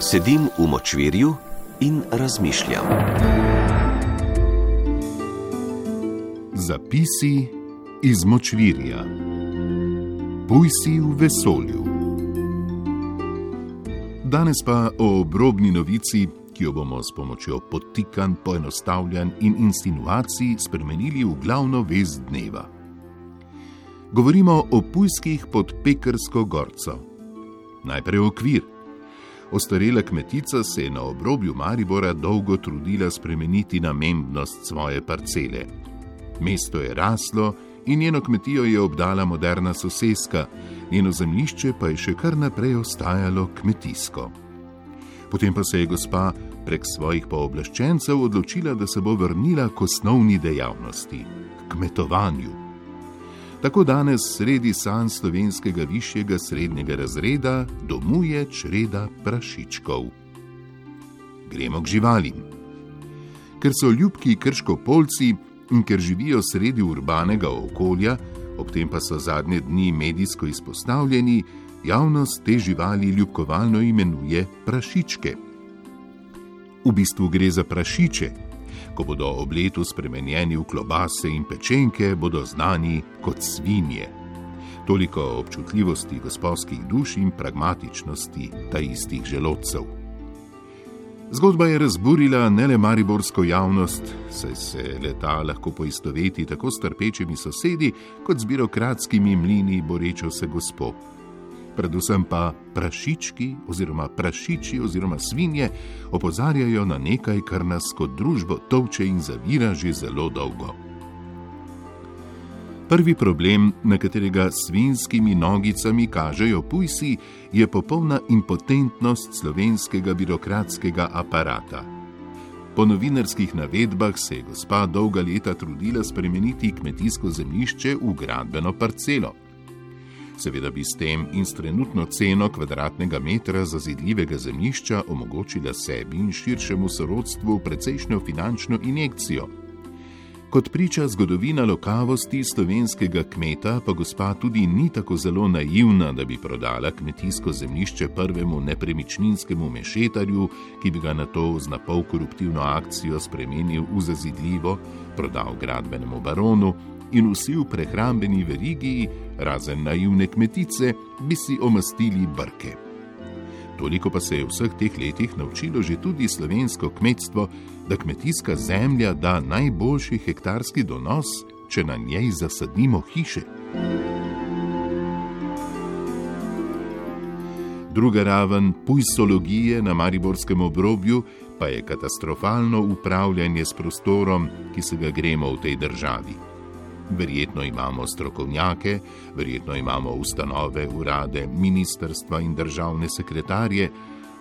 Sedim v močvirju in razmišljam. Zapisi iz močvirja. Pujsi v vesolju. Danes pa o obrobni novici, ki jo bomo s pomočjo potikanj, poenostavljanj in insinuacij spremenili v glavno vez dneva. Govorimo o pujskih pod Pekrsko gorco. Najprej okvir. Ostarela kmetica se je na obrobju Maribora dolgo trudila spremeniti namembnost svoje parcele. Mesto je raslo in njeno kmetijo je obdala moderna soseska, njeno zemljišče pa je še kar naprej ostajalo kmetijsko. Potem pa se je gospa prek svojih pooblaščencev odločila, da se bo vrnila k osnovni dejavnosti - kmetovanju. Tako danes sredi san slovenskega višjega srednjega razreda domuje čreda prašičkov. Gremo k živalim. Ker so ljubki krškopolci in ker živijo sredi urbanega okolja, ob tem pa so zadnje dni medijsko izpostavljeni, javnost te živali ljubkovalno imenuje prašičke. V bistvu gre za prašiče, ko bodo ob letu spremenjeni v klobase in pečenke, bodo znani kot svinje. Toliko občutljivosti gospodskih duš in pragmatičnosti ta istih želodcev. Zgodba je razburila ne le mariborsko javnost, saj se leta lahko poistoveti tako s trpečimi sosedi, kot z birokratskimi mlini borečo se gospod predvsem pa prašički oziroma prašiči oziroma svinje opozarjajo na nekaj, kar nas kot družbo tovče in zavira že zelo dolgo. Prvi problem, na katerega svinskimi nogicami kažejo pujsi, je popolna impotentnost slovenskega birokratskega aparata. Po novinarskih navedbah se je gospa dolga leta trudila spremeniti kmetijsko zemljišče v gradbeno parcelo seveda bi s tem in s trenutno ceno kvadratnega metra zazidljivega zemljišča omogočila sebi in širšemu sorodstvu precejšnjo finančno injekcijo. Kot priča zgodovina lokavosti slovenskega kmeta, pa gospa tudi ni tako zelo naivna, da bi prodala kmetijsko zemljišče prvemu nepremičninskemu mešetarju, ki bi ga na to z napol koruptivno akcijo spremenil v zazidljivo, prodal gradbenemu baronu in vsi v prehrambeni verigi, razen naivne kmetice, bi si omastili brke. Toliko pa se je v vseh teh letih naučilo že tudi slovensko kmetstvo, da kmetijska zemlja da najboljši hektarski donos, če na njej zasadimo hiše. Druga raven pujsologije na mariborskem obrobju pa je katastrofalno upravljanje s prostorom, ki se ga gremo v tej državi. Verjetno imamo strokovnjake, verjetno imamo ustanove, urade, ministerstva in državne sekretarje,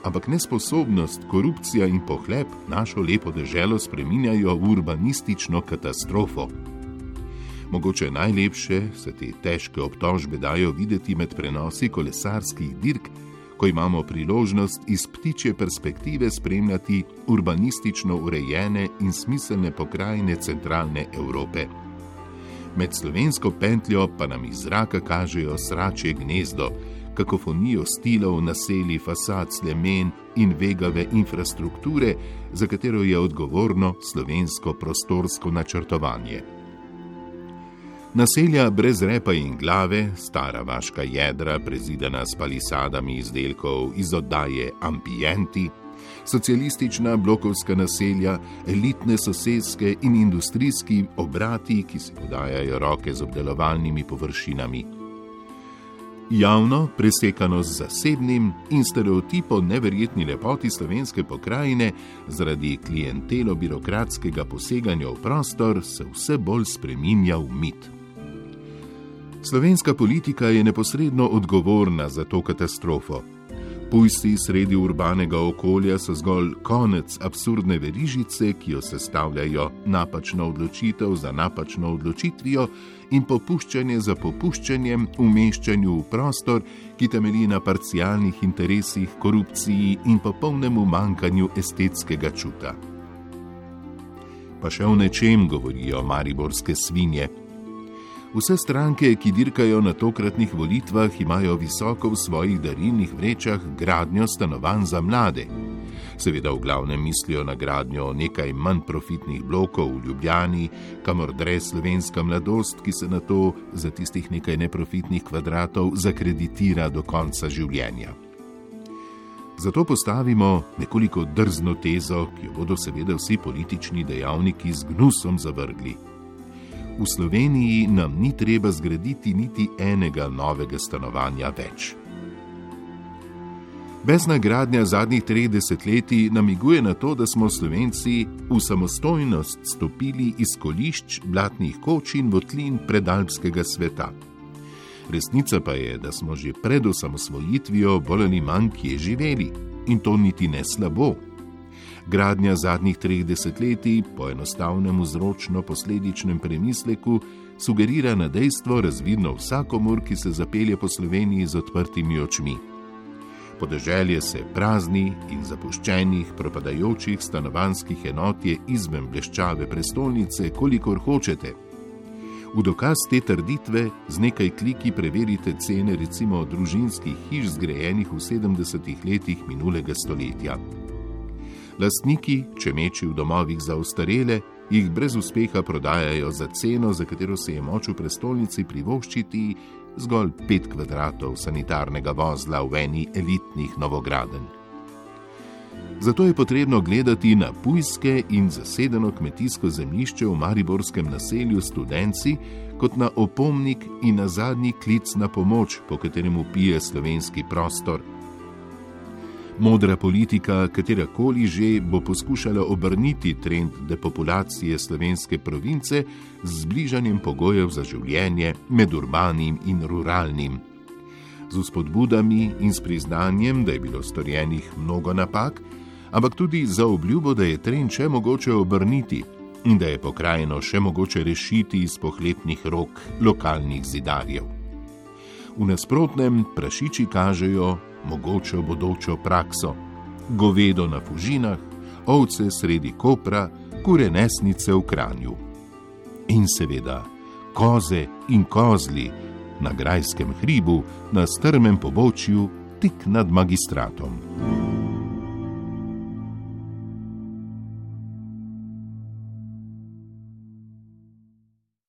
ampak nesposobnost, korupcija in pohlep našo lepo deželo spreminjajo v urbanistično katastrofo. Mogoče najlepše se te težke obtožbe dajo videti med prenosi kolesarskih dirk, ko imamo priložnost iz ptiče perspektive spremljati urbanistično urejene in smiselne pokrajine centralne Evrope med slovensko pentljo pa nam iz zraka kažejo srače gnezdo, kakofonijo stilov, naselij, fasad, slemen in vegave infrastrukture, za katero je odgovorno slovensko prostorsko načrtovanje. Naselja brez repa in glave, stara vaška jedra, prezidena s palisadami izdelkov iz oddaje Ambienti, socialistična blokovska naselja, elitne sosedske in industrijski obrati, ki si podajajo roke z obdelovalnimi površinami. Javno, presekano z zasebnim in stereotipo neverjetni lepoti slovenske pokrajine, zaradi klientelo-birokratskega poseganja v prostor, se vse bolj spreminja v mit. Slovenska politika je neposredno odgovorna za to katastrofo. Pujsi sredi urbanega okolja so zgolj konec absurdne verižice, ki jo sestavljajo napačna odločitev za napačno odločitvijo in popuščanje za popuščanjem umeščanju v prostor, ki temelji na parcialnih interesih, korupciji in popolnemu manjkanju estetskega čuta. Pa še o nečem govorijo mariborske svinje. Vse stranke, ki dirkajo na tokratnih volitvah, imajo visoko v svojih darilnih vrečah gradnjo stanovanj za mlade. Seveda v glavnem mislijo na gradnjo nekaj manj profitnih blokov v Ljubljani, kamor dre slovenska mladost, ki se na to za tistih nekaj neprofitnih kvadratov zakreditira do konca življenja. Zato postavimo nekoliko drzno tezo, ki jo bodo seveda vsi politični dejavniki z gnusom zavrgli v Sloveniji nam ni treba zgraditi niti enega novega stanovanja več. Besna gradnja zadnjih treh desetletij namiguje na to, da smo Slovenci v samostojnost stopili iz kolišč, blatnih koč in votlin predalpskega sveta. Resnica pa je, da smo že pred osamosvojitvijo bolj ali manj kje živeli in to niti ne slabo. Gradnja zadnjih treh desetletij po enostavnem vzročno-posledičnem premisleku sugerira na dejstvo razvidno vsakomur, ki se zapelje po Sloveniji z odprtimi očmi. Podeželje se prazni in zapuščenih, propadajočih stanovanskih enot je izven bleščave prestolnice, kolikor hočete. V dokaz te trditve z nekaj kliki preverite cene recimo družinskih hiš zgrajenih v 70-ih letih minulega stoletja. Lastniki, če meči v domovih za ostarele, jih brez uspeha prodajajo za ceno, za katero se je moč v prestolnici privoščiti zgolj pet kvadratov sanitarnega vozla v eni elitnih novograden. Zato je potrebno gledati na pujske in zasedeno kmetijsko zemljišče v mariborskem naselju Studenci kot na opomnik in na zadnji klic na pomoč, po katerem upije slovenski prostor. Modra politika, katera koli že, bo poskušala obrniti trend depopulacije slovenske province z zbližanjem pogojev za življenje med urbanim in ruralnim. Z spodbudami in s priznanjem, da je bilo storjenih mnogo napak, ampak tudi za obljubo, da je trend še mogoče obrniti in da je pokrajino še mogoče rešiti iz pohlepnih rok lokalnih zidarjev. V nasprotnem prašiči kažejo, mogočo bodočo prakso: govedo na fužinah, ovce sredi kopra, kure nesnice v kranju. In seveda, koze in kozli na grajskem hribu, na strmem pobočju, tik nad magistratom.